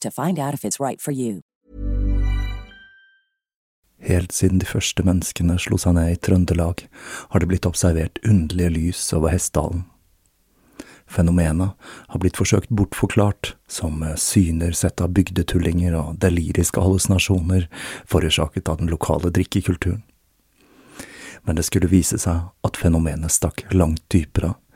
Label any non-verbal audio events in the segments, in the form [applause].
to find out if it's right for you. Helt siden de første menneskene slo seg ned i Trøndelag, har det blitt observert underlige lys over Hessdalen. Fenomenet har blitt forsøkt bortforklart som syner sett av bygdetullinger og deliriske hallusinasjoner forårsaket av den lokale drikkekulturen. Men det skulle vise seg at fenomenet stakk langt dypere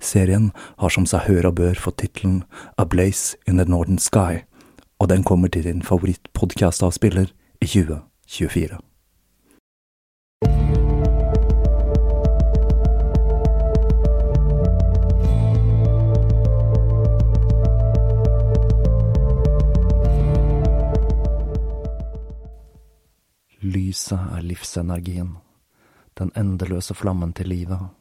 Serien har som seg hør og bør fått tittelen A Blaze in the Northern Sky, og den kommer til din favorittpodkastavspiller i 2024. Lyset er livsenergien, den endeløse flammen til livet.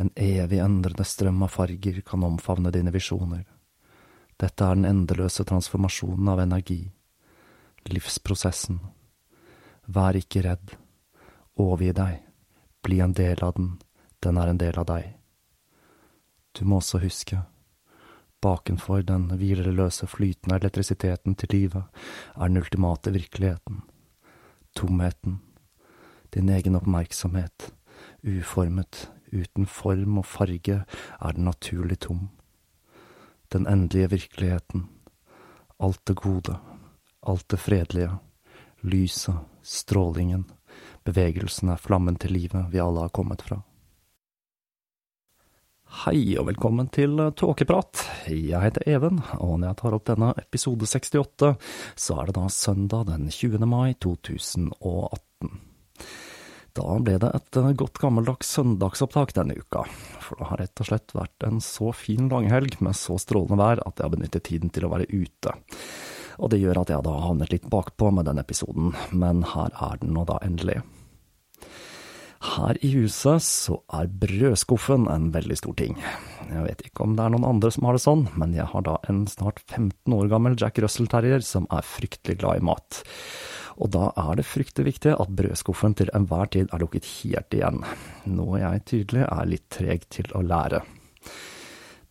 En evig endrende strøm av farger kan omfavne dine visjoner. Dette er den endeløse transformasjonen av energi, livsprosessen. Vær ikke redd, overgi deg, bli en del av den, den er en del av deg. Du må også huske, bakenfor den hvileløse, flytende elektrisiteten til livet er den ultimate virkeligheten, tomheten, din egen oppmerksomhet, uformet, uten form og farge er den naturlig tom. Den endelige virkeligheten, alt det gode, alt det fredelige, lyset, strålingen, bevegelsen er flammen til livet vi alle har kommet fra. Hei og velkommen til Tåkeprat. Jeg heter Even, og når jeg tar opp denne episode 68, så er det da søndag den 20. mai 2018. Da ble det et eh, godt gammeldags søndagsopptak denne uka, for det har rett og slett vært en så fin langhelg med så strålende vær at jeg har benyttet tiden til å være ute. Og det gjør at jeg da har havnet litt bakpå med denne episoden, men her er den nå da endelig. Her i huset så er brødskuffen en veldig stor ting. Jeg vet ikke om det er noen andre som har det sånn, men jeg har da en snart 15 år gammel Jack Russell Terrier som er fryktelig glad i mat og da er det fryktelig viktig at brødskuffen til enhver tid er lukket helt igjen, noe jeg tydelig er litt treg til å lære.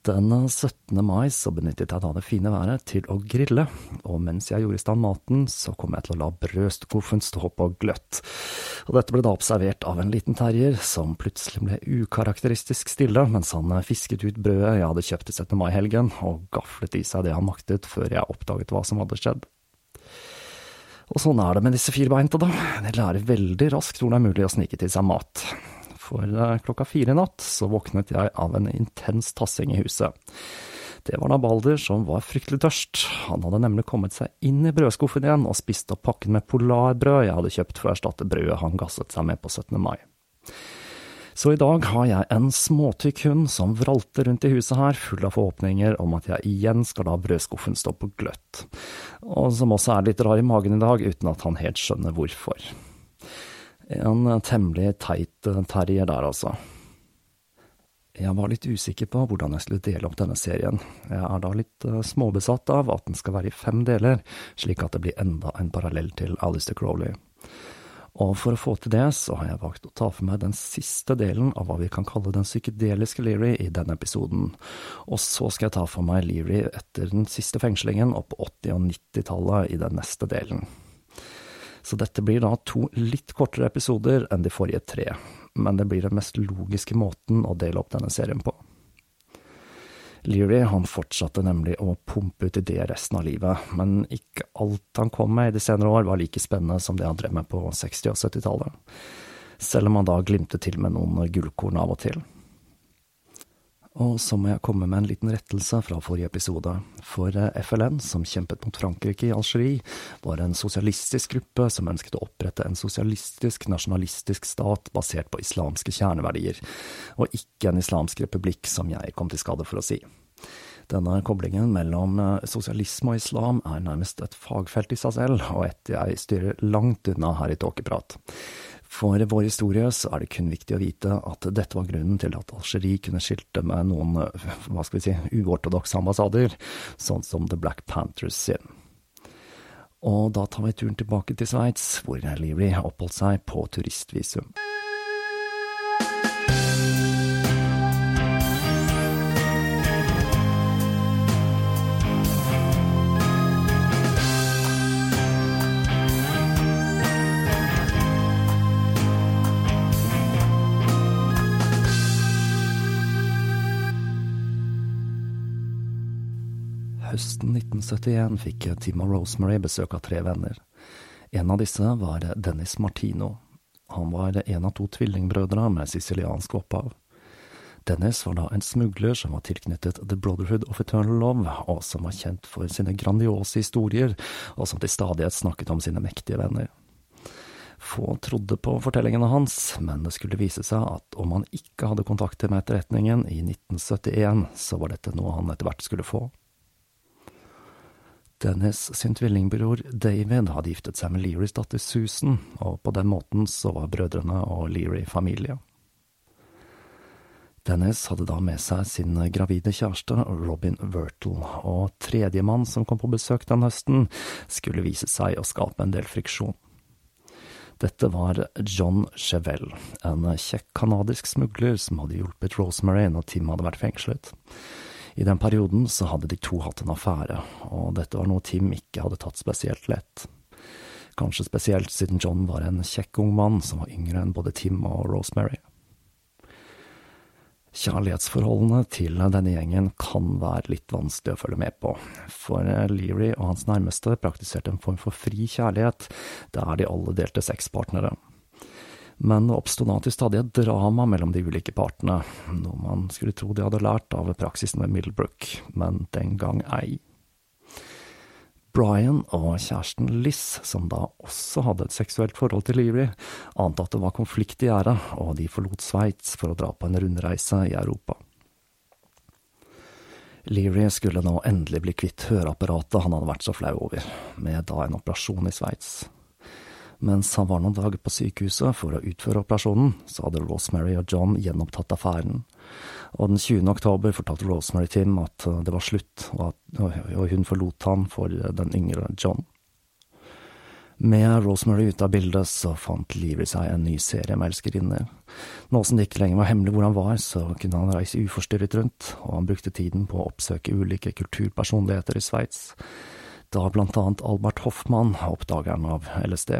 Den 17. mai så benyttet jeg da det fine været til å grille, og mens jeg gjorde i stand maten, så kom jeg til å la brødskuffen stå på gløtt. Og dette ble da observert av en liten terrier, som plutselig ble ukarakteristisk stille mens han fisket ut brødet jeg hadde kjøpt i 17. mai-helgen, og gaflet i seg det han maktet før jeg oppdaget hva som hadde skjedd. Og sånn er det med disse firbeinte, da. De lærer veldig raskt hvor det er mulig å snike til seg mat. For eh, klokka fire i natt så våknet jeg av en intens tassing i huset. Det var da Balder som var fryktelig tørst. Han hadde nemlig kommet seg inn i brødskuffen igjen og spist opp pakken med polarbrød jeg hadde kjøpt for å erstatte brødet han gasset seg med på 17. mai. Så i dag har jeg en småtykk hund som vralter rundt i huset her, full av forhåpninger om at jeg igjen skal la brødskuffen stå på gløtt, og som også er litt rar i magen i dag, uten at han helt skjønner hvorfor. En temmelig teit terrier der, altså. Jeg var litt usikker på hvordan jeg skulle dele opp denne serien. Jeg er da litt eh, småbesatt av at den skal være i fem deler, slik at det blir enda en parallell til Alistair Crowley. Og for å få til det, så har jeg valgt å ta for meg den siste delen av hva vi kan kalle den psykedeliske Leary i denne episoden. Og så skal jeg ta for meg Leary etter den siste fengslingen og på 80- og 90-tallet i den neste delen. Så dette blir da to litt kortere episoder enn de forrige tre, men det blir den mest logiske måten å dele opp denne serien på. Leary han fortsatte nemlig å pumpe ut ideer resten av livet, men ikke alt han kom med i de senere år var like spennende som det han drev med på 60- og 70-tallet, selv om han da glimtet til med noen gullkorn av og til. Og så må jeg komme med en liten rettelse fra forrige episode, for FLN, som kjempet mot Frankrike i Algerie, var en sosialistisk gruppe som ønsket å opprette en sosialistisk, nasjonalistisk stat basert på islamske kjerneverdier, og ikke en islamsk republikk, som jeg kom til skade for å si. Denne koblingen mellom sosialisme og islam er nærmest et fagfelt i seg selv, og et jeg styrer langt unna her i Tåkeprat. For vår historie så er det kun viktig å vite at dette var grunnen til at Algerie kunne skilte med noen, hva skal vi si, uortodokse ambassader, sånn som The Black Panthers sin. Og da tar vi turen tilbake til Sveits, hvor Leary oppholdt seg på turistvisum. 1971 fikk Tim og Rosemary besøk av tre venner. En av disse var Dennis Martino. Han var en av to tvillingbrødre med siciliansk opphav. Dennis var da en smugler som var tilknyttet The Brotherhood of Eternal Love, og som var kjent for sine grandiose historier, og som til stadighet snakket om sine mektige venner. Få trodde på fortellingene hans, men det skulle vise seg at om han ikke hadde kontakter med etterretningen i 1971, så var dette noe han etter hvert skulle få. Dennis sin tvillingbror David hadde giftet seg med Learys datter Susan, og på den måten så var brødrene og Leary familie. Dennis hadde da med seg sin gravide kjæreste Robin Wirtle, og tredjemann som kom på besøk den høsten, skulle vise seg å skape en del friksjon. Dette var John Chevelle, en kjekk canadisk smugler som hadde hjulpet Rosemary når Tim hadde vært fengslet. I den perioden så hadde de to hatt en affære, og dette var noe Tim ikke hadde tatt spesielt lett. Kanskje spesielt siden John var en kjekk ung mann som var yngre enn både Tim og Rosemary. Kjærlighetsforholdene til denne gjengen kan være litt vanskelig å følge med på, for Leary og hans nærmeste praktiserte en form for fri kjærlighet, der de alle delte sexpartnere. Men det oppsto da til stadig et drama mellom de ulike partene, noe man skulle tro de hadde lært av praksisen ved Middlebrook, men den gang ei. Brian og kjæresten Liz, som da også hadde et seksuelt forhold til Leary, ante at det var konflikt i gjære, og de forlot Sveits for å dra på en rundreise i Europa. Leary skulle nå endelig bli kvitt høreapparatet han hadde vært så flau over, med da en operasjon i Sveits. Mens han var noen dager på sykehuset for å utføre operasjonen, så hadde Rosemary og John gjenopptatt affæren, og den 20. oktober fortalte Rosemary Tim at det var slutt, og, at, og hun forlot han for den yngre John. Med Rosemary ute av bildet, så fant Leary seg en ny serie med elskerinner. Nå som det ikke lenger var hemmelig hvor han var, så kunne han reise uforstyrret rundt, og han brukte tiden på å oppsøke ulike kulturpersonligheter i Sveits, da blant annet Albert Hoffmann, oppdageren av LSD.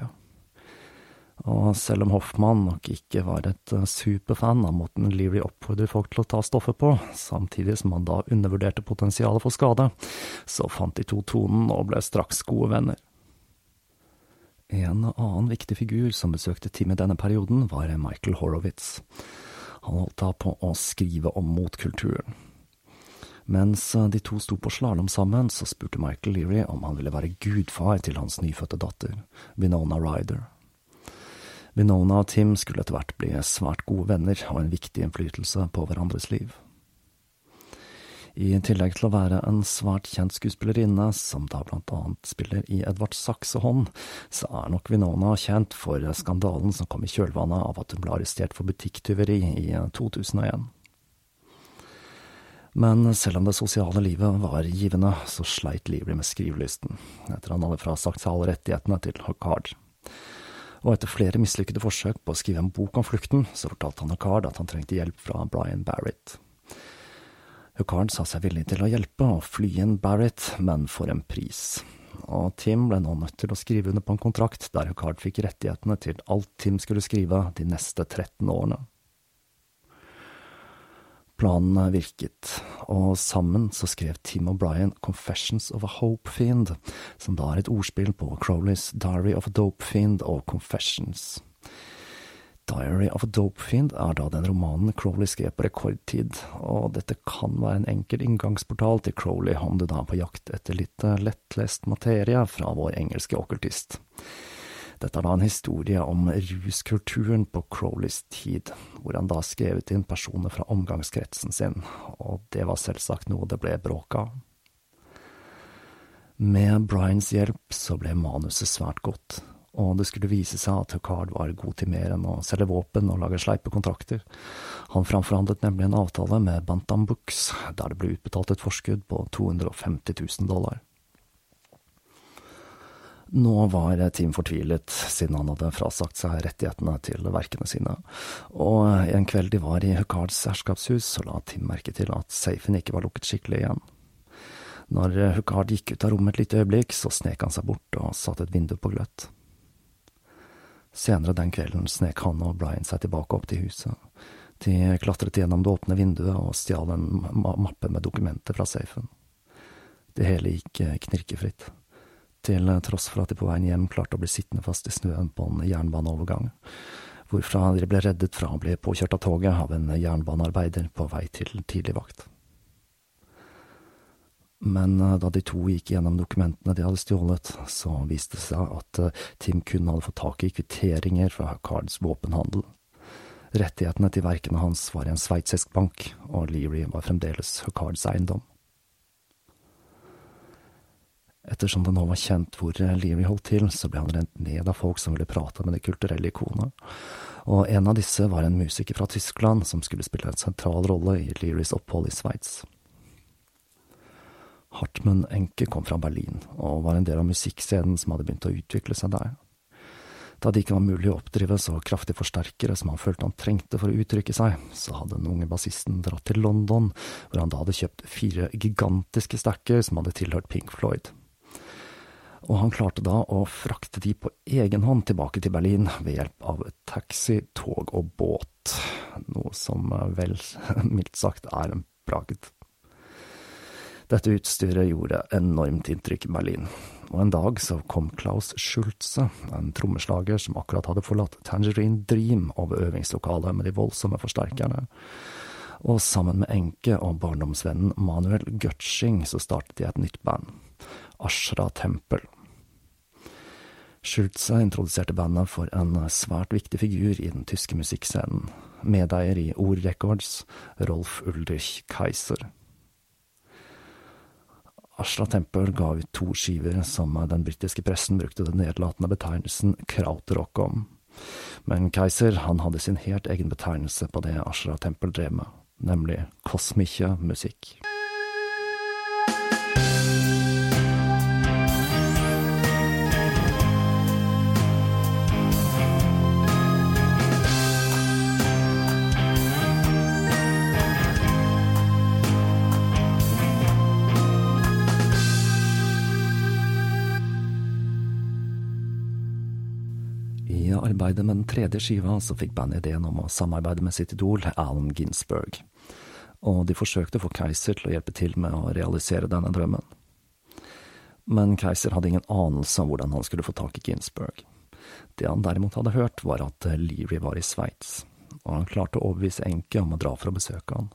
Og selv om Hoffmann nok ikke var et superfan av måten Leary oppfordrer folk til å ta stoffet på, samtidig som han da undervurderte potensialet for skade, så fant de to tonen og ble straks gode venner. En annen viktig figur som besøkte Tim i denne perioden, var Michael Horowitz. Han holdt da på å skrive om motkulturen. Mens de to sto på slalåm sammen, så spurte Michael Leary om han ville være gudfar til hans nyfødte datter, Vinona Ryder. Winona og Tim skulle etter hvert bli svært gode venner og en viktig innflytelse på hverandres liv. I tillegg til å være en svært kjent skuespillerinne, som da blant annet spiller i Edvard Saksehånd, så er nok Winona kjent for skandalen som kom i kjølvannet av at hun ble arrestert for butikktyveri i 2001. Men selv om det sosiale livet var givende, så sleit Lively med skrivelysten, etter han hadde frasagt seg alle rettighetene til Hockard. Og etter flere mislykkede forsøk på å skrive en bok om flukten, så fortalte han Hukard at han trengte hjelp fra Brian Barrett. Hukard sa seg villig til å hjelpe og fly inn Barrett, men for en pris. Og Tim ble nå nødt til å skrive under på en kontrakt der Hukard fikk rettighetene til alt Tim skulle skrive de neste 13 årene. Planen virket, og sammen så skrev Tim O'Brien Confessions of a Hope Fiend, som da er et ordspill på Crowleys Diary of a Dope Fiend og Confessions. Diary of a Dope Fiend er da den romanen Crowley skrev på rekordtid, og dette kan være en enkel inngangsportal til Crowley om du da er på jakt etter litt lettlest materie fra vår engelske okkultist. Dette er da en historie om ruskulturen på Crowleys tid, hvor han da skrevet inn personer fra omgangskretsen sin, og det var selvsagt noe det ble bråk av. Med Bryans hjelp så ble manuset svært godt, og det skulle vise seg at Hucard var god til mer enn å selge våpen og lage sleipe kontrakter. Han framforhandlet nemlig en avtale med Bantam Books, der det ble utbetalt et forskudd på 250 000 dollar. Nå var Tim fortvilet, siden han hadde frasagt seg rettighetene til verkene sine, og en kveld de var i Huckards herskapshus, så la Tim merke til at safen ikke var lukket skikkelig igjen. Når Huckard gikk ut av rommet et lite øyeblikk, så snek han seg bort og satte et vindu på gløtt. Senere den kvelden snek han og Brian seg tilbake opp til huset. De klatret gjennom det åpne vinduet og stjal en mappe med dokumenter fra safen. Det hele gikk eh, knirkefritt, til tross for at de på veien hjem klarte å bli sittende fast i snøen på en jernbaneovergang, hvorfra de ble reddet fra å bli påkjørt av toget av en jernbanearbeider på vei til tidlig vakt men eh, da de to gikk gjennom dokumentene de hadde stjålet, så viste det seg at eh, Tim kun hadde fått tak i kvitteringer fra Cards våpenhandel. Rettighetene til verkene hans var i en sveitsisk bank, og Leary var fremdeles Huckards eiendom. Ettersom det nå var kjent hvor Leary holdt til, så ble han rent ned av folk som ville prate med det kulturelle ikonet, og en av disse var en musiker fra Tyskland som skulle spille en sentral rolle i Learys opphold i Sveits. Hartmann Enke kom fra Berlin, og var en del av musikkscenen som hadde begynt å utvikle seg der. Da det ikke var mulig å oppdrive så kraftige forsterkere som han følte han trengte for å uttrykke seg, så hadde den unge bassisten dratt til London, hvor han da hadde kjøpt fire gigantiske stacker som hadde tilhørt Pink Floyd. Og han klarte da å frakte de på egen hånd tilbake til Berlin ved hjelp av taxi, tog og båt, noe som vel [laughs] mildt sagt er en bragd. Dette utstyret gjorde enormt inntrykk i Berlin, og en dag så kom Klaus Schulze, en trommeslager som akkurat hadde forlatt Tangerine Dream over øvingslokalet med de voldsomme forsterkerne, og sammen med enke og barndomsvennen Manuel Gutsching så startet de et nytt band, Ashra Tempel. Schulze introduserte bandet for en svært viktig figur i den tyske musikkscenen, medeier i Or Records, Rolf Ulrich Kaiser. Ashra Tempel ga ut to skiver som den britiske pressen brukte den nedlatende betegnelsen krautrock om. Men Keiser han hadde sin helt egen betegnelse på det Ashra Tempel drev med, nemlig kosmische musikk. Arbeidet med den tredje skiva så fikk bandet ideen om å samarbeide med sitt idol Alan Ginsberg, og de forsøkte å få Keiser til å hjelpe til med å realisere denne drømmen. Men Keiser hadde ingen anelse om hvordan han skulle få tak i Ginsberg. Det han derimot hadde hørt, var at Leary var i Sveits, og han klarte å overbevise Enke om å dra for å besøke han.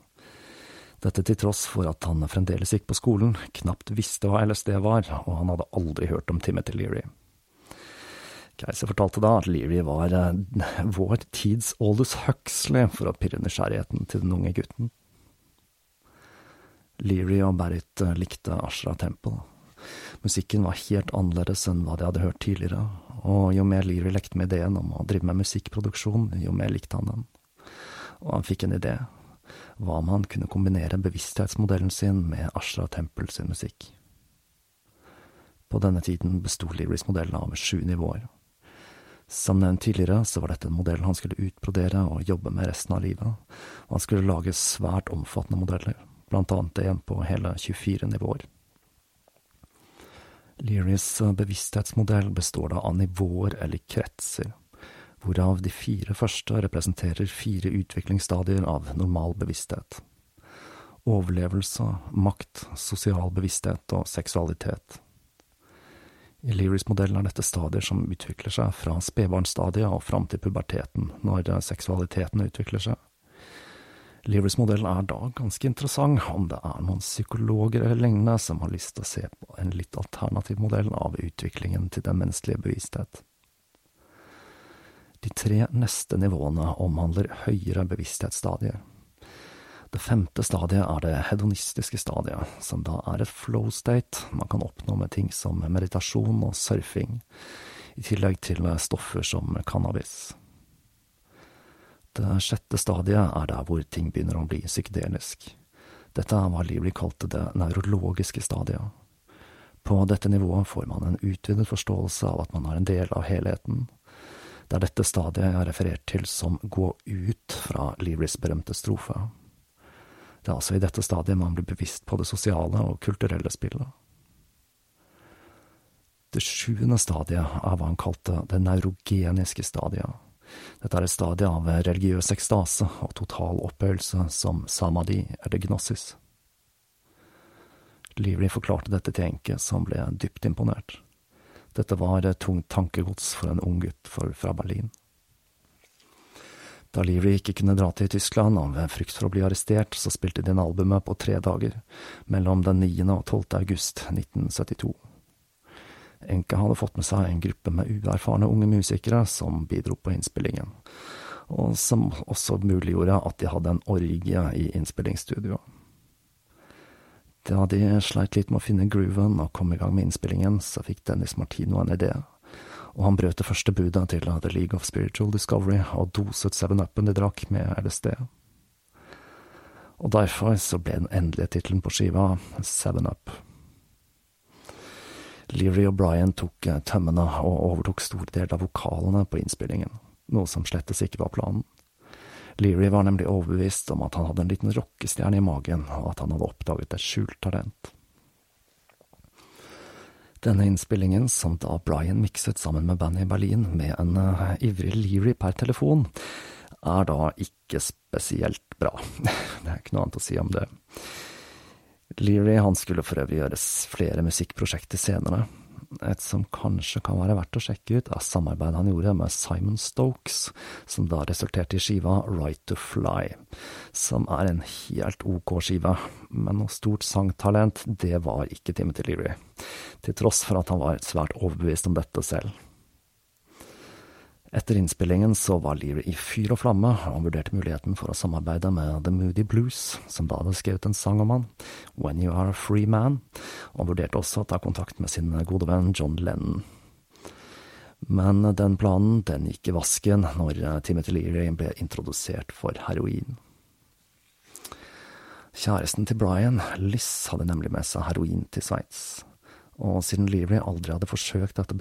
Dette til tross for at han fremdeles gikk på skolen, knapt visste hva LSD var, og han hadde aldri hørt om Timothy Leary. Keiser fortalte da at Leary var eh, vår tids Aldous Huxley for å pirre nysgjerrigheten til den unge gutten. Leary og Barrett eh, likte Ashra Temple. Musikken var helt annerledes enn hva de hadde hørt tidligere, og jo mer Leary lekte med ideen om å drive med musikkproduksjon, jo mer likte han den. Og han fikk en idé. Hva om han kunne kombinere bevissthetsmodellen sin med Ashra Temple sin musikk? På denne tiden besto Learys modell av sju nivåer. Som nevnt tidligere, så var dette en modell han skulle utbrodere og jobbe med resten av livet, og han skulle lage svært omfattende modeller, blant annet en på hele 24 nivåer. Learys bevissthetsmodell består da av nivåer eller kretser, hvorav de fire første representerer fire utviklingsstadier av normal bevissthet. Overlevelse, makt, sosial bevissthet og seksualitet. I Learys-modellen er dette stadier som utvikler seg fra spedbarnsstadiet og fram til puberteten, når seksualiteten utvikler seg. Leary's-modellen er da ganske interessant, om det er noen psykologer eller lignende som har lyst til å se på en litt alternativ modell av utviklingen til den menneskelige bevissthet. De tre neste nivåene omhandler høyere bevissthetsstadier. Det femte stadiet er det hedonistiske stadiet, som da er et flow state man kan oppnå med ting som meditasjon og surfing, i tillegg til stoffer som cannabis. Det sjette stadiet er der hvor ting begynner å bli psykedelisk. Dette er hva Lively kalte det nevrologiske stadiet. På dette nivået får man en utvidet forståelse av at man er en del av helheten. Det er dette stadiet jeg har referert til som gå ut fra Livrys berømte strofe. Det er altså i dette stadiet man blir bevisst på det sosiale og kulturelle spillet. Det sjuende stadiet er hva han kalte det neurogeniske stadiet. Dette er et stadie av religiøs ekstase og total opphøyelse som samadhi eller gnosis. Lively forklarte dette til enke, som ble dypt imponert. Dette var tungt tankegods for en ung gutt fra Berlin. Da Leary ikke kunne dra til Tyskland av frykt for å bli arrestert, så spilte de inn albumet på tre dager, mellom den 9. og 12. august 1972. Enke hadde fått med seg en gruppe med uerfarne unge musikere som bidro på innspillingen, og som også muliggjorde at de hadde en orgie i innspillingsstudioet. Da de sleit litt med å finne grooven og komme i gang med innspillingen, så fikk Dennis Martino en idé og han brøt det første budet til The League of Spiritual Discovery og doset Seven Up-en de drakk med LSD. Og derfor så ble den endelige tittelen på skiva Seven Up. Leary og Brian tok eh, tømmene og overtok store deler av vokalene på innspillingen, noe som slettes ikke var planen. Leary var nemlig overbevist om at han hadde en liten rockestjerne i magen, og at han hadde oppdaget et skjult talent. Denne innspillingen, som da Brian mikset sammen med bandet i Berlin med en uh, ivrig Leary per telefon, er da ikke spesielt bra. [laughs] Det er ikke noe annet å si om det. Leary han skulle for øvrig gjøres flere musikkprosjekter senere, et som kanskje kan være verdt å sjekke ut, er samarbeidet han gjorde med Simon Stokes, som da resulterte i skiva Right to Fly, som er en helt ok skive, men noe stort sangtalent, det var ikke Timothy Leary, til tross for at han var svært overbevist om dette selv. Etter innspillingen så var Leary i fyr og flamme, og vurderte muligheten for å samarbeide med The Moody Blues, som da hadde skrevet en sang om han, When You Are a Free Man, og vurderte også å ta kontakt med sin gode venn John Lennon. Men den planen den gikk i vasken når Timothy Leary ble introdusert for heroin. Kjæresten til Brian, Liss, hadde nemlig med seg heroin til Sveits, og siden Leary aldri hadde forsøkt dette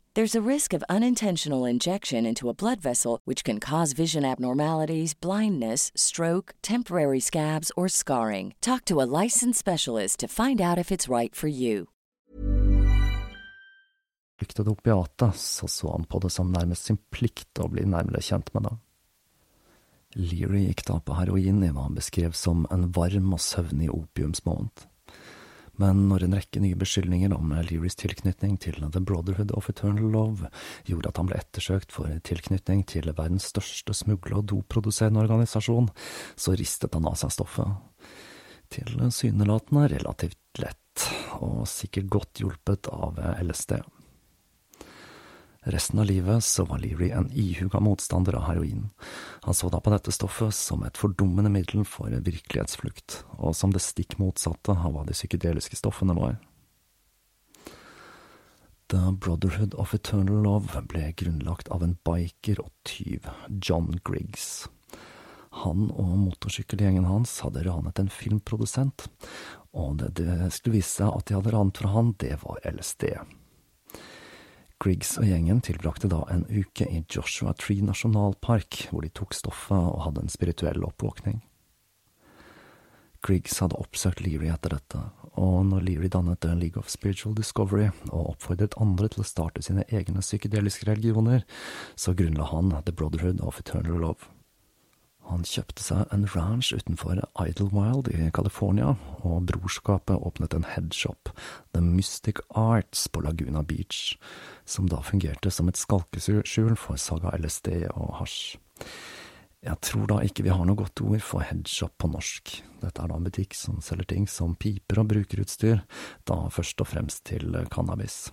There's a risk of unintentional injection into a blood vessel, which can cause vision abnormalities, blindness, stroke, temporary scabs, or scarring. Talk to a licensed specialist to find out if it's right for you. Brukte det opiatet, så så han på det som nærmest sin plikt å bli nærmere kjent med det. Leary gikk da på heroin i hva han beskrev som en varm og søvnig opiumsmåned. Men når en rekke nye beskyldninger om Learys tilknytning til The Brotherhood of Eternal Love gjorde at han ble ettersøkt for tilknytning til verdens største smugle- og doproduserende organisasjon, så ristet han av seg stoffet. Tilsynelatende relativt lett, og sikkert godt hjulpet av LSD. Resten av livet så var Leary en ihuga motstander av heroin. Han så da på dette stoffet som et fordummende middel for virkelighetsflukt, og som det stikk motsatte av hva de psykedeliske stoffene var. The Brotherhood of Eternal Love ble grunnlagt av en biker og tyv, John Griggs. Han og motorsykkelgjengen hans hadde ranet en filmprodusent, og det, det skulle vise seg at de hadde ranet fra han, det var LSD. Griggs og gjengen tilbrakte da en uke i Joshua Tree nasjonalpark, hvor de tok stoffet og hadde en spirituell oppvåkning. Griggs hadde oppsøkt Leary etter dette, og når Leary dannet The League of Spiritual Discovery og oppfordret andre til å starte sine egne psykedeliske religioner, så grunnla han The Brotherhood of Eternal Love. Han kjøpte seg en ranch utenfor Idlewild i California, og brorskapet åpnet en headshop, The Mystic Arts, på Laguna Beach, som da fungerte som et skalkeskjul for Saga LSD og hasj. Jeg tror da ikke vi har noe godt ord for headshop på norsk. Dette er da en butikk som selger ting som piper og brukerutstyr, da først og fremst til cannabis.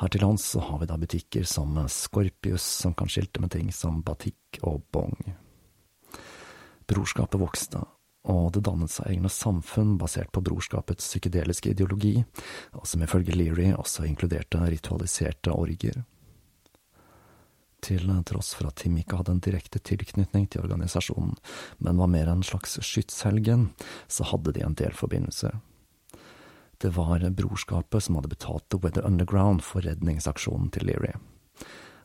Her til lands så har vi da butikker som Scorpius, som kan skilte med ting som batikk og bong. Brorskapet vokste, og det dannet seg egne samfunn basert på brorskapets psykedeliske ideologi, og som ifølge Leary også inkluderte ritualiserte orger. Til tross for at Tim ikke hadde en direkte tilknytning til organisasjonen, men var mer en slags skytshelgen, så hadde de en del forbindelser. Det var brorskapet som hadde betalt The Weather Underground for redningsaksjonen til Leary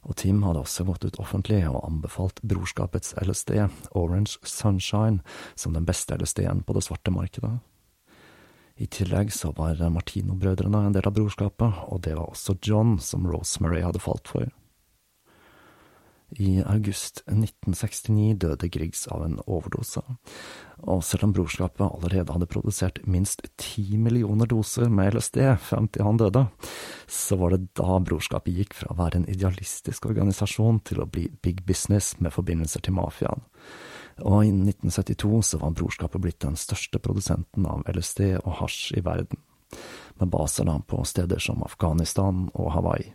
og Tim hadde også gått ut offentlig og anbefalt brorskapets LSD, Orange Sunshine, som den beste LSD-en på det svarte markedet. I tillegg så var Martino-brødrene en del av brorskapet, og det var også John, som Rosemary hadde falt for. I august 1969 døde Griggs av en overdose, og selv om brorskapet allerede hadde produsert minst ti millioner doser med LSD frem til han døde, så var det da brorskapet gikk fra å være en idealistisk organisasjon til å bli big business med forbindelser til mafiaen. Og innen 1972 så var brorskapet blitt den største produsenten av LSD og hasj i verden, med baser da på steder som Afghanistan og Hawaii.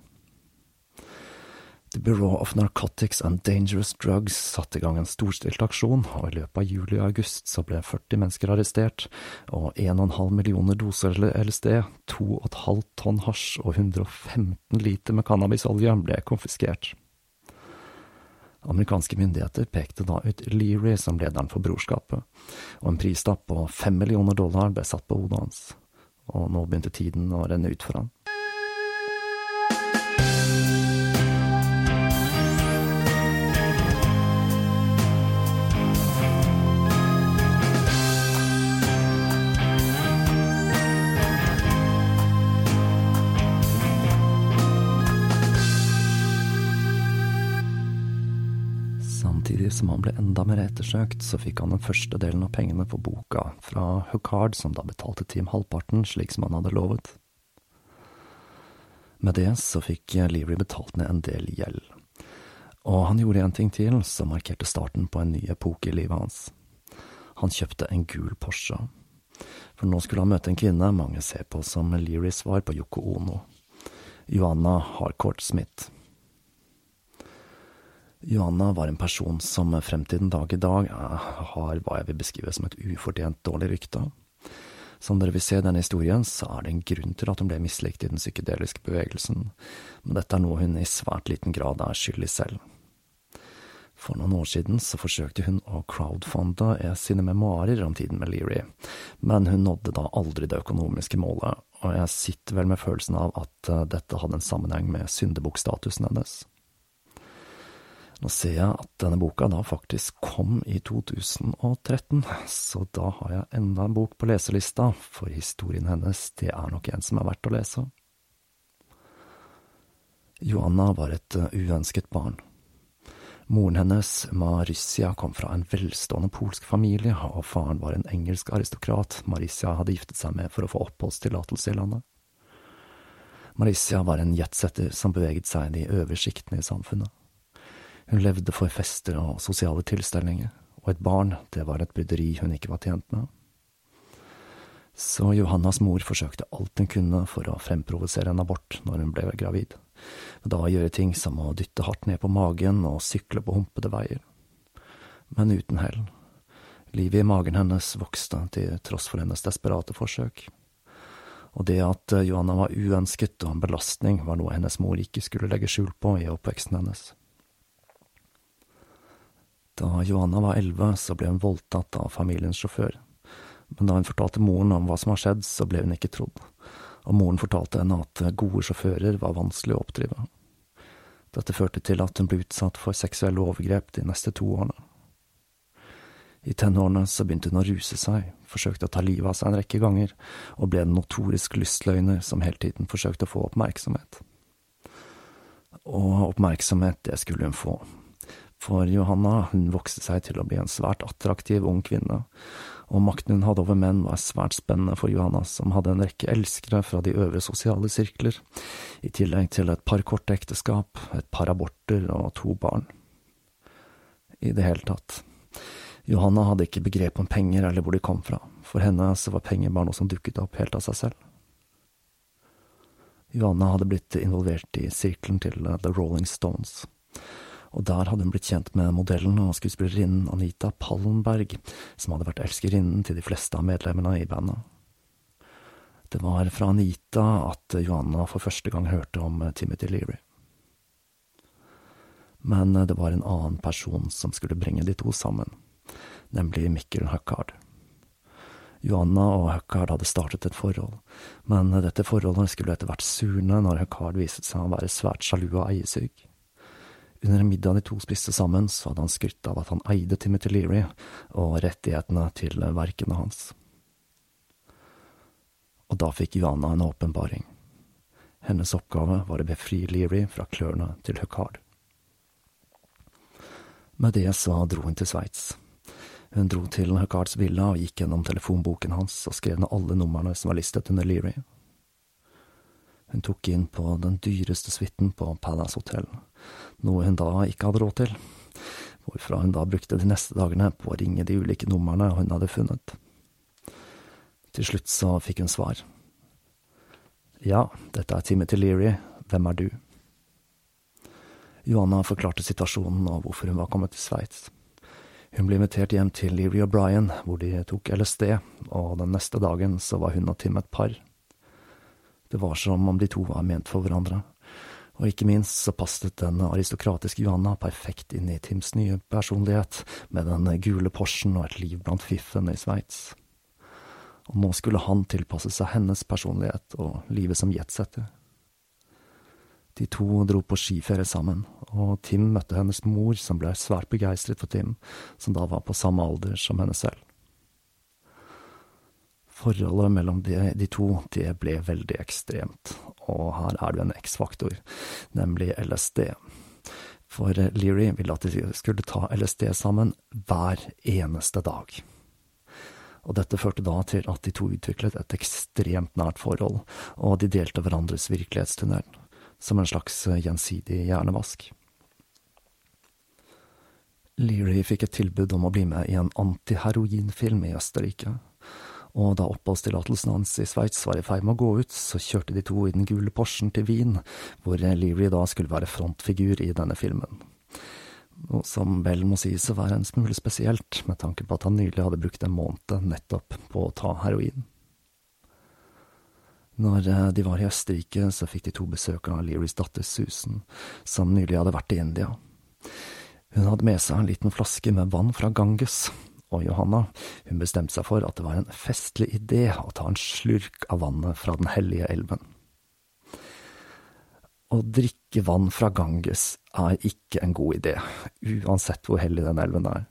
The Bureau of Narcotics and Dangerous Drugs satte i gang en storstilt aksjon, og i løpet av juli og august så ble 40 mennesker arrestert, og 1,5 millioner doser LSD, 2,5 tonn hasj og 115 liter med cannabisolje ble konfiskert. Amerikanske myndigheter pekte da ut Leary som lederen for brorskapet, og en prislapp på fem millioner dollar ble satt på hodet hans, og nå begynte tiden å renne ut for han. Som han ble enda mer ettersøkt, så fikk han den første delen av pengene for boka fra Hucard, som da betalte Team halvparten, slik som han hadde lovet. Med det så fikk Leary betalt ned en del gjeld. Og han gjorde en ting til som markerte starten på en ny epoke i livet hans. Han kjøpte en gul Porsche. For nå skulle han møte en kvinne mange ser på som Learys svar på Yoko Ono. Joanna Harcourt Smith. Johanna var en person som frem til den dag i dag har hva jeg vil beskrive som et ufortjent dårlig rykte. Som dere vil se i denne historien, så er det en grunn til at hun ble mislikt i den psykedeliske bevegelsen, men dette er noe hun i svært liten grad er skyldig selv. For noen år siden så forsøkte hun å crowdfunde sine memoarer om tiden med Leary, men hun nådde da aldri det økonomiske målet, og jeg sitter vel med følelsen av at eh, dette hadde en sammenheng med syndebukkstatusen hennes. Nå ser jeg at denne boka da faktisk kom i 2013, så da har jeg enda en bok på leselista, for historien hennes, det er nok en som er verdt å lese. Joanna var et uh, uønsket barn. Moren hennes, Marissia, kom fra en velstående polsk familie, og faren var en engelsk aristokrat Marissia hadde giftet seg med for å få oppholdstillatelse i landet. Marissia var en jetsetter som beveget seg i de øvre sjiktene i samfunnet. Hun levde for fester og sosiale tilstelninger, og et barn, det var et bryderi hun ikke var tjent med. Så Johannas mor forsøkte alt hun kunne for å fremprovosere en abort når hun ble gravid, da gjøre ting som å dytte hardt ned på magen og sykle på humpede veier. Men uten hell. Livet i magen hennes vokste til tross for hennes desperate forsøk. Og det at Johanna var uønsket og en belastning, var noe hennes mor ikke skulle legge skjul på i oppveksten hennes. Da Johanna var elleve, så ble hun voldtatt av familiens sjåfør. Men da hun fortalte moren om hva som har skjedd, så ble hun ikke trodd, og moren fortalte henne at gode sjåfører var vanskelig å oppdrive. Dette førte til at hun ble utsatt for seksuelle overgrep de neste to årene. I tenårene så begynte hun å ruse seg, forsøkte å ta livet av seg en rekke ganger, og ble en notorisk lystløgner som hele tiden forsøkte å få oppmerksomhet. Og oppmerksomhet, det skulle hun få, for Johanna hun vokste seg til å bli en svært attraktiv ung kvinne, og makten hun hadde over menn var svært spennende for Johanna, som hadde en rekke elskere fra de øvre sosiale sirkler, i tillegg til et par korte ekteskap, et par aborter og to barn. I det hele tatt. Johanna hadde ikke begrep om penger eller hvor de kom fra, for henne så var penger bare noe som dukket opp helt av seg selv. Johanna hadde blitt involvert i sirkelen til The Rolling Stones og der hadde hun blitt kjent med modellen og skuespillerinnen Anita Pallenberg, som hadde vært elskerinnen til de fleste av medlemmene i bandet. Det var fra Anita at Johanna for første gang hørte om Timothy Leary. Men det var en annen person som skulle bringe de to sammen, nemlig Mikkel Huckard. Johanna og Huckard hadde startet et forhold, men dette forholdet skulle etter hvert surne når Huckard viste seg å være svært sjalu og eiesyk. Under en middag de to spiste sammen, så hadde han skrytt av at han eide Timothy Leary og rettighetene til verkene hans. Og da fikk Joanna en åpenbaring. Hennes oppgave var å befri Leary fra klørne til Huckard. Med det så dro hun til Sveits. Hun dro til Huckards villa og gikk gjennom telefonboken hans og skrev ned alle numrene som var listet under Leary. Hun tok inn på den dyreste suiten på Palace Hotel, noe hun da ikke hadde råd til, hvorfra hun da brukte de neste dagene på å ringe de ulike numrene hun hadde funnet. Til slutt så fikk hun svar. Ja, dette er Timothy Leary, hvem er du? Johanna forklarte situasjonen og hvorfor hun var kommet til Sveits. Hun ble invitert hjem til Leary og Brian, hvor de tok LSD, og den neste dagen så var hun og Tim et par. Det var som om de to var ment for hverandre, og ikke minst så passet den aristokratiske Johanna perfekt inn i Tims nye personlighet, med den gule Porschen og et liv blant fiffene i Sveits. Og nå skulle han tilpasse seg hennes personlighet og livet som jetsetter. De to dro på skiferie sammen, og Tim møtte hennes mor, som ble svært begeistret for Tim, som da var på samme alder som henne selv. Forholdet mellom de, de, to, det ble veldig ekstremt, og her er det en X-faktor, nemlig LSD. For Leary ville at de skulle ta LSD sammen hver eneste dag. Og dette førte da til at de to utviklet et ekstremt nært forhold, og de delte hverandres virkelighetstunnel, som en slags gjensidig hjernevask. Leary fikk et tilbud om å bli med i en antiheroinfilm i Østerrike og da oppholdstillatelsen hans i Sveits var i ferd med å gå ut, så kjørte de to i den gule Porschen til Wien, hvor Leary da skulle være frontfigur i denne filmen. noe som vel må sies å være en smule spesielt, med tanke på at han nylig hadde brukt en måned nettopp på å ta heroin. Når eh, de var i Østerrike, så fikk de to besøk av Learys datter Susan, som nylig hadde vært i India. Hun hadde med seg en liten flaske med vann fra Ganges, og Johanna, hun bestemte seg for at det var en festlig idé å ta en slurk av vannet fra den hellige elven. Å drikke vann fra Ganges er ikke en god idé, uansett hvor hellig den elven er,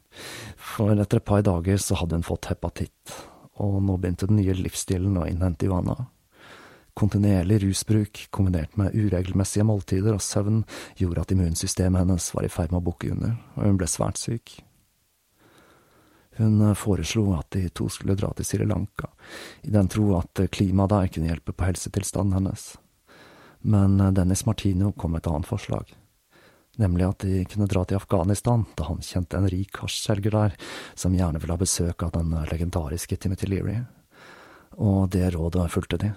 for etter et par dager så hadde hun fått hepatitt, og nå begynte den nye livsstilen å innhente Johanna. Kontinuerlig rusbruk kombinert med uregelmessige måltider og søvn gjorde at immunsystemet hennes var i ferd med å bukke under, og hun ble svært syk. Hun foreslo at de to skulle dra til Sri Lanka, i den tro at klimaet der kunne hjelpe på helsetilstanden hennes. Men Dennis Martino kom med et annet forslag, nemlig at de kunne dra til Afghanistan, da han kjente en rik hasjselger der, som gjerne ville ha besøk av den legendariske Timothy Leary. Og det rådet fulgte de.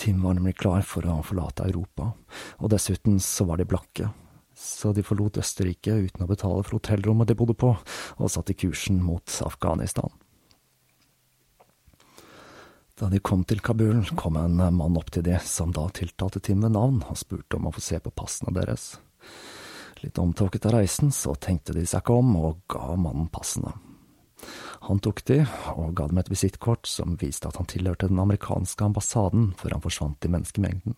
Tim var nemlig klar for å forlate Europa, og dessuten så var de blakke, så de forlot Østerrike uten å betale for hotellrommet de bodde på, og satte kursen mot Afghanistan. Da de kom til Kabul, kom en mann opp til de, som da tiltalte Tim ved navn, og spurte om å få se på passene deres. Litt omtåket av reisen, så tenkte de seg ikke om, og ga mannen passene. Han tok de, og ga dem et visittkort som viste at han tilhørte den amerikanske ambassaden, før han forsvant i menneskemengden.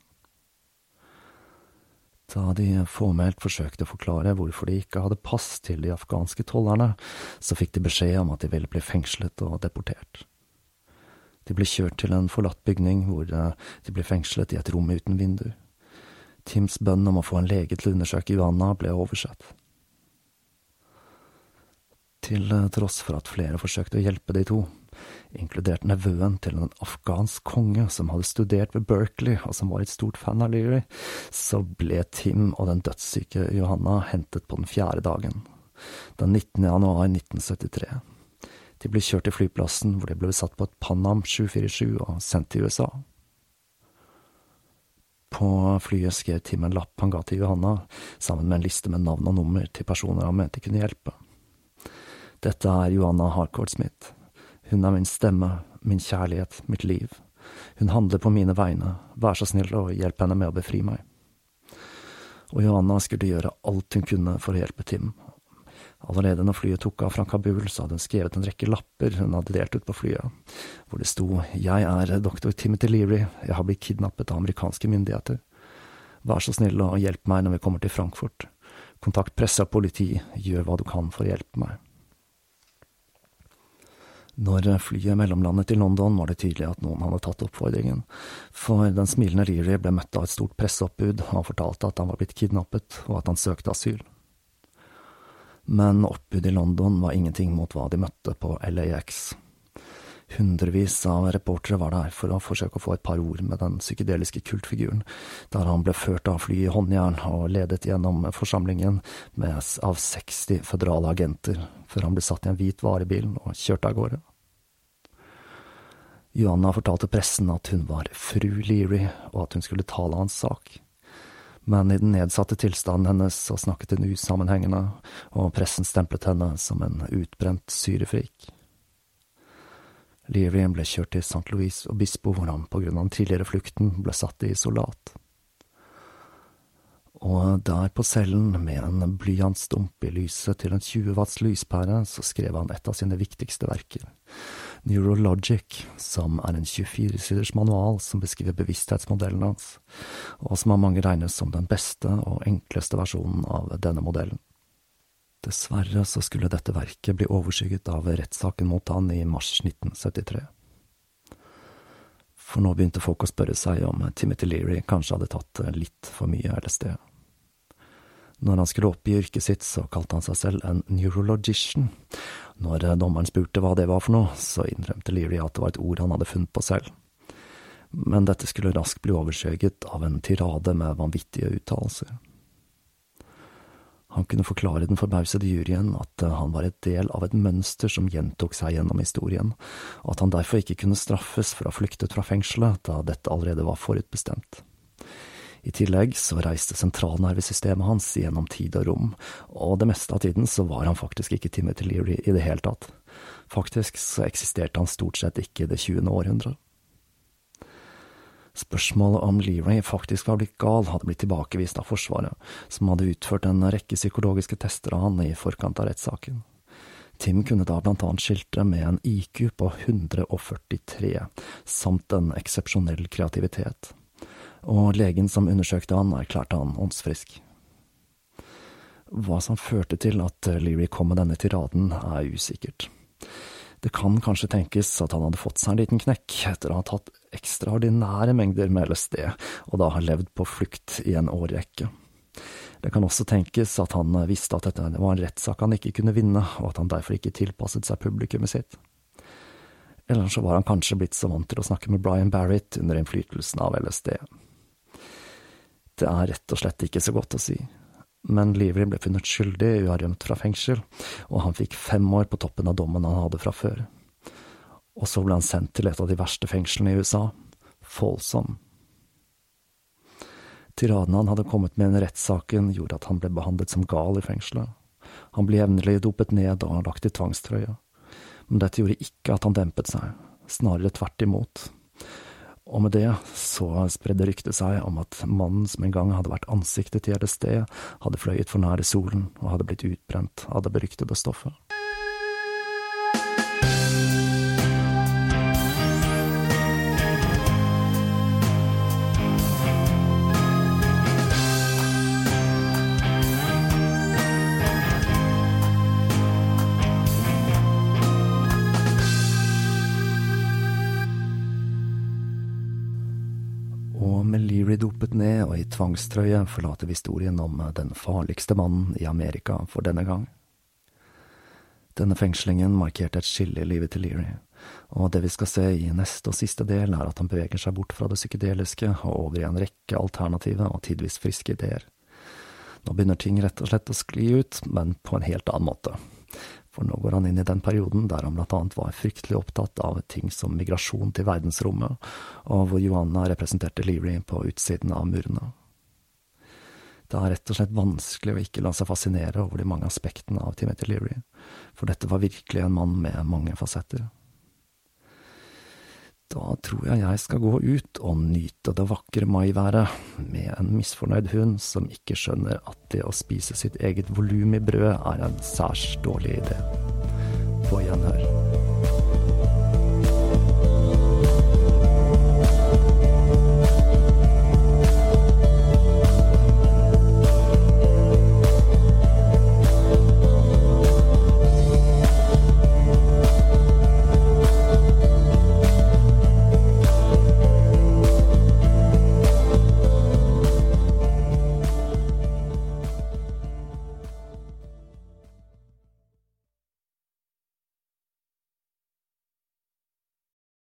Da de formelt forsøkte å forklare hvorfor de ikke hadde pass til de afghanske tollerne, så fikk de beskjed om at de ville bli fengslet og deportert. De ble kjørt til en forlatt bygning hvor de ble fengslet i et rom uten vindu. Tims bønn om å få en lege til å undersøke Johanna ble oversett. Til tross for at flere forsøkte å hjelpe de to, inkludert nevøen til en afghansk konge som hadde studert ved Berkeley og som var et stort fan av Leary, så ble Tim og den dødssyke Johanna hentet på den fjerde dagen, den 19. januar 1973. De ble kjørt til flyplassen, hvor de ble satt på et Panam 747 og sendt til USA. På flyet skrev Tim en lapp han ga til Johanna, sammen med en liste med navn og nummer til personer han mente kunne hjelpe. Dette er Johanna Harcourt Smith. Hun er min stemme, min kjærlighet, mitt liv. Hun handler på mine vegne, vær så snill og hjelp henne med å befri meg. Og Johanna skulle gjøre alt hun kunne for å hjelpe Tim. Allerede når flyet tok av fra Kabul, så hadde hun skrevet en rekke lapper hun hadde delt ut på flyet, hvor det sto Jeg er doktor Timothy Leary, jeg har blitt kidnappet av amerikanske myndigheter. Vær så snill og hjelp meg når vi kommer til Frankfurt. Kontakt presse og politi, gjør hva du kan for å hjelpe meg. Når flyet mellomlandet til London, var det tydelig at noen hadde tatt oppfordringen, for den smilende Leary ble møtt av et stort presseoppbud, og fortalte at han var blitt kidnappet, og at han søkte asyl. Men oppbudet i London var ingenting mot hva de møtte på LAX. Hundrevis av reportere var der for å forsøke å få et par ord med den psykedeliske kultfiguren, der han ble ført av fly i håndjern og ledet gjennom forsamlingen med, av 60 føderale agenter, før han ble satt i en hvit varebil og kjørt av gårde. Johanna fortalte pressen at hun var fru Leary, og at hun skulle tale hans sak. Men i den nedsatte tilstanden hennes så snakket hun usammenhengende, og pressen stemplet henne som en utbrent syrefrik. Leary ble kjørt til St. Louis og Bispo, hvor han på grunn av den tidligere flukten ble satt i isolat og der på cellen, med en blyantstump i lyset til en 20 watts lyspære, så skrev han et av sine viktigste verker, Neurologic, som er en 24-siders manual som beskriver bevissthetsmodellen hans, og som av mange regnes som den beste og enkleste versjonen av denne modellen. Dessverre så skulle dette verket bli overskygget av rettssaken mot han i mars 1973. For nå begynte folk å spørre seg om Timothy Leary kanskje hadde tatt litt for mye LSD. Når han skulle oppgi yrket sitt, så kalte han seg selv en neurologician. Når dommeren spurte hva det var for noe, så innrømte Leary at det var et ord han hadde funnet på selv. Men dette skulle raskt bli overskjøget av en tirade med vanvittige uttalelser. Han kunne forklare den forbausede juryen at han var et del av et mønster som gjentok seg gjennom historien, og at han derfor ikke kunne straffes for å ha flyktet fra fengselet, da dette allerede var forutbestemt. I tillegg så reiste sentralnervesystemet hans gjennom tid og rom, og det meste av tiden så var han faktisk ikke Timothy Leary i det hele tatt. Faktisk så eksisterte han stort sett ikke i det 20. århundret. Spørsmålet om Leary faktisk var blitt gal, hadde blitt tilbakevist av Forsvaret, som hadde utført en rekke psykologiske tester av han i forkant av rettssaken. Tim kunne da blant annet skilte med en IQ på 143, samt en eksepsjonell kreativitet og legen som undersøkte han, erklærte han åndsfrisk. Hva som førte til at Leary kom med denne tiraden, er usikkert. Det kan kanskje tenkes at han hadde fått seg en liten knekk etter å ha tatt ekstraordinære mengder med LSD, og da har levd på flukt i en årrekke. Det kan også tenkes at han visste at dette var en rettssak han ikke kunne vinne, og at han derfor ikke tilpasset seg publikummet sitt. Eller så var han kanskje blitt så vant til å snakke med Brian Barrett under innflytelsen av LSD. Det er rett og slett ikke så godt å si. Men Leary ble funnet skyldig har rømt fra fengsel, og han fikk fem år på toppen av dommen han hadde fra før. Og så ble han sendt til et av de verste fengslene i USA, Folsom. Tiraden han hadde kommet med under rettssaken, gjorde at han ble behandlet som gal i fengselet. Han ble jevnlig dopet ned og lagt i tvangstrøye. Men dette gjorde ikke at han dempet seg, snarere tvert imot. Og med det så spredde ryktet seg om at mannen som en gang hadde vært ansiktet til LSD, hadde fløyet for nære solen og hadde blitt utbrent av det beryktede stoffet. Tvangstrøye forlater vi historien om den farligste mannen i Amerika for denne gang. Denne fengslingen markerte et skille i livet til Leary, og det vi skal se i neste og siste del, er at han beveger seg bort fra det psykedeliske og over i en rekke alternative og tidvis friske ideer. Nå begynner ting rett og slett å skli ut, men på en helt annen måte. For nå går han inn i den perioden der han blant annet var fryktelig opptatt av ting som migrasjon til verdensrommet, og hvor Johanna representerte Leary på utsiden av murene. Det er rett og slett vanskelig å ikke la seg fascinere over de mange aspektene av Timothy Leary, for dette var virkelig en mann med mange fasetter. Da tror jeg jeg skal gå ut og nyte det vakre maiværet med en misfornøyd hund som ikke skjønner at det å spise sitt eget volum i brød er en særs dårlig idé. På gjenhør.